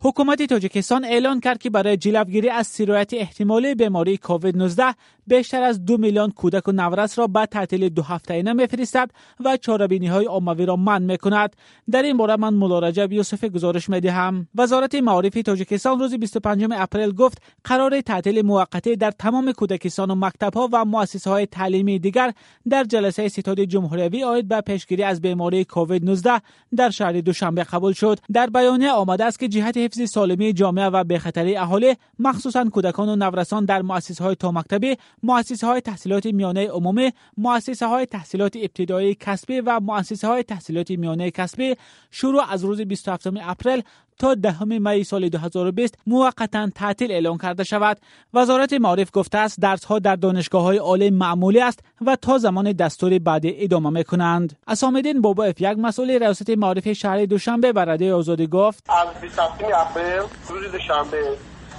حکومت تاجیکستان اعلان کرد که برای جلوگیری از سرایت احتمالی بیماری کووید 19 بیشتر از دو میلیون کودک و نورس را به تعطیل دو هفته میفرستد و چاربینی های عمومی را من می کند در این باره من مولا رجب یوسف گزارش می دهم وزارت معارف تاجیکستان روز 25 اپریل گفت قرار تعطیل موقته در تمام کودکستان و مکتب ها و مؤسسه های تعلیمی دیگر در جلسه ستاد جمهوری آید به پیشگیری از بیماری کووید 19 در شهر دوشنبه قبول شد. در بیانیه آمده است که جهت حفظ سالمی جامعه و بخطری اهالی مخصوصا کودکان و نورسان در مؤسسه های تا مکتبی مؤسسه های تحصیلات میانه عمومی مؤسسه های تحصیلات ابتدایی کسبی و مؤسسه های تحصیلات میانه کسبی. شروع از روز 27 اپریل تا دهم می سال 2020 موقتا تعطیل اعلام کرده شود. وزارت معارف گفته است درس ها در دانشگاه های عالی معمولی است و تا زمان دستور بعدی ادامه می کنند اسامدین بابا اف یک مسئول ریاست معارف شهر دوشنبه به رده آزادی گفت از 27 اپریل روز دوشنبه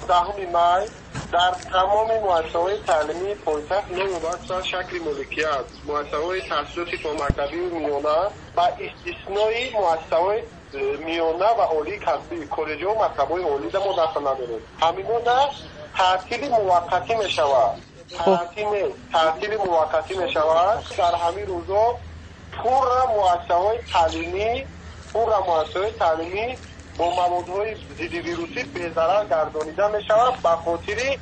دهم می در تمام مؤسسه های تعلیمی پایتخت نو شکل ملکیت مؤسسه های تحصیلاتی تا مکتبی میانه و استثنایی مؤسسه میانه و عالی کسبی کالج و مکتب‌های عالی ما دست نداریم همینا تعطیل موقتی می شود تعطیل موقتی می شود در همین روزا پر مؤسسه های تعلیمی پر مؤسسه های تعلیمی با موادهای ضد ویروسی به ضرر گردانیده می شود به خاطر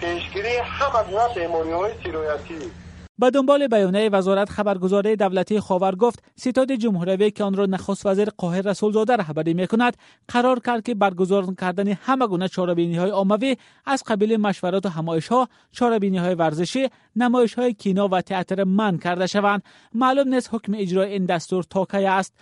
پیشگیری همه بیماری های سیرایتی به دنبال بیانیه وزارت خبرگزاری دولتی خاور گفت ستاد جمهوری که آن را نخست وزیر قاهر رسولزاده رهبری می کند قرار کرد که برگزار کردن همه گونه چاربینی های عمومی از قبیل مشورات و همایش ها چاربینی های ورزشی نمایش های کینا و تئاتر من کرده شوند. معلوم نیست حکم اجرای این دستور تا کی است.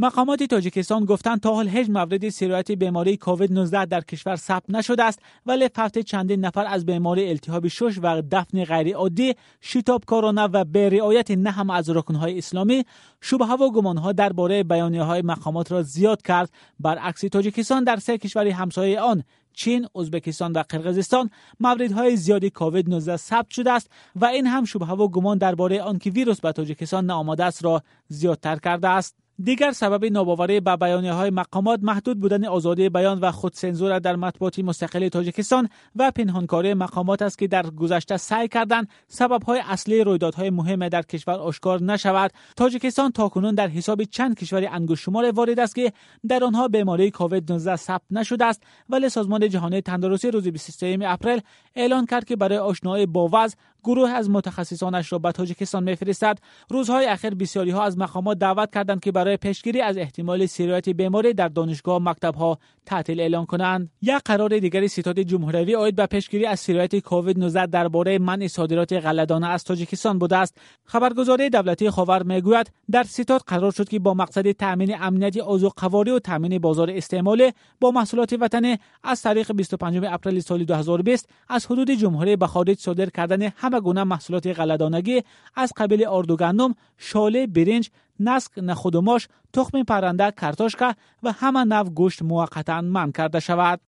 مقامات تاجیکستان گفتند تا حال هیچ مورد سرایت بیماری کووید 19 در کشور ثبت نشده است ولی فقط چندین نفر از بیماری التهاب شش و دفن غیر عادی شتاب کرونا و به رعایت نه هم از رکنهای اسلامی شبه و گمانها درباره بیانیه های مقامات را زیاد کرد برعکس تاجیکستان در سه کشور همسایه آن چین، ازبکستان و قرقیزستان موردهای زیادی کووید 19 ثبت شده است و این هم شبه و گمان درباره آنکه ویروس به تاجیکستان نآمده است را زیادتر کرده است. دیگر سبب ناباوری به بیانیه های مقامات محدود بودن آزادی بیان و خودسنزور در مطبوعات مستقل تاجیکستان و پنهانکاری مقامات است که در گذشته سعی کردند سبب های اصلی رویدادهای مهم در کشور آشکار نشود. تاجیکستان تاکنون در حساب چند کشور انگشت شمار وارد است که در آنها بیماری کووید 19 ثبت نشده است. ولی سازمان جهانی تندرستی روز 23 اپریل اعلان کرد که برای آشنایی با وضع گروه از متخصصانش را به تاجیکستان میفرستد. روزهای اخیر بسیاری ها از مقامات دعوت کردند که برای پیشگیری از احتمال سرایت بیماری در دانشگاه مکتب ها تعطیل اعلان کنند. یک قرار دیگری ستاد جمهوری آید به پیشگیری از سرایت کووید 19 درباره منع صادرات غلهدانه از تاجیکستان بوده است. خبرگزاری دولتی خاور می‌گوید در ستاد قرار شد که با مقصد تامین امنیت اوضاع قواری و تامین بازار استعمالی با محصولات وطنی از تاریخ 25 اپریل سال 2020 از حدود جمهوری به خارج صادر کردن همه گونه محصولات غلهدانگی از قبیل آرد و گندم، شاله، برنج، نسک، نخود و ماش، تخم پرنده، کرتاشکا و همه نوع گوشت موقتا من کرده شود.